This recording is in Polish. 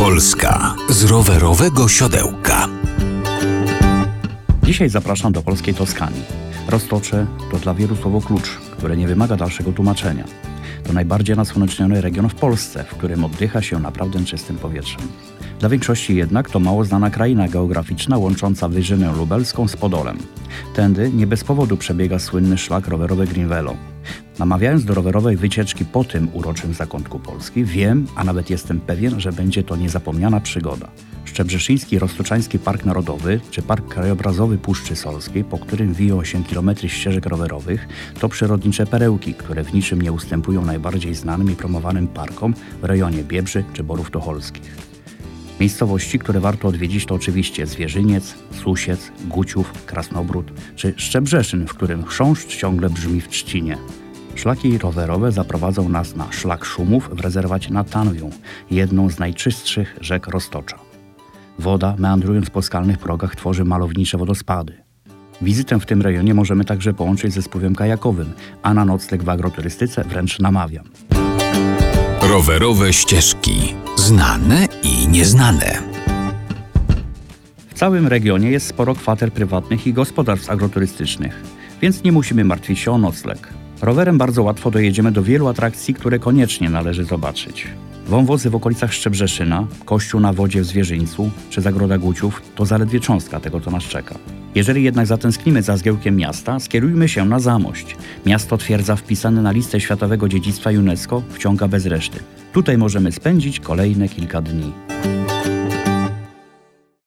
Polska z rowerowego siodełka. Dzisiaj zapraszam do polskiej Toskanii. Roztocze to dla wielu słowo klucz, które nie wymaga dalszego tłumaczenia. To najbardziej nasłoneczniony region w Polsce, w którym oddycha się naprawdę czystym powietrzem. Dla większości jednak to mało znana kraina geograficzna łącząca Wyżynę Lubelską z Podolem. Tędy nie bez powodu przebiega słynny szlak rowerowy Greenvelo. Namawiając do rowerowej wycieczki po tym uroczym zakątku Polski, wiem, a nawet jestem pewien, że będzie to niezapomniana przygoda. Szczebrzeszyński Roztoczański Park Narodowy czy Park Krajobrazowy Puszczy Solskiej, po którym wiją się kilometry ścieżek rowerowych, to przyrodnicze perełki, które w niczym nie ustępują najbardziej znanym i promowanym parkom w rejonie Biebrzy czy Borów Tucholskich. Miejscowości, które warto odwiedzić to oczywiście Zwierzyniec, Susiec, Guciów, Krasnobród czy Szczebrzeszyn, w którym chrząszcz ciągle brzmi w trzcinie. Szlaki rowerowe zaprowadzą nas na szlak szumów w rezerwacie na Tanwią, jedną z najczystszych rzek Roztocza. Woda, meandrując po skalnych progach, tworzy malownicze wodospady. Wizytę w tym rejonie możemy także połączyć ze spływem kajakowym, a na nocleg w agroturystyce wręcz namawiam. Rowerowe ścieżki. Znane i nieznane. W całym regionie jest sporo kwater prywatnych i gospodarstw agroturystycznych, więc nie musimy martwić się o nocleg. Rowerem bardzo łatwo dojedziemy do wielu atrakcji, które koniecznie należy zobaczyć. Wąwozy w okolicach Szczebrzeszyna, kościół na wodzie w Zwierzyńcu czy zagroda Guciów to zaledwie cząstka tego, co nas czeka. Jeżeli jednak zatęsknimy za zgiełkiem miasta, skierujmy się na Zamość. Miasto twierdza wpisane na listę Światowego Dziedzictwa UNESCO wciąga bez reszty. Tutaj możemy spędzić kolejne kilka dni.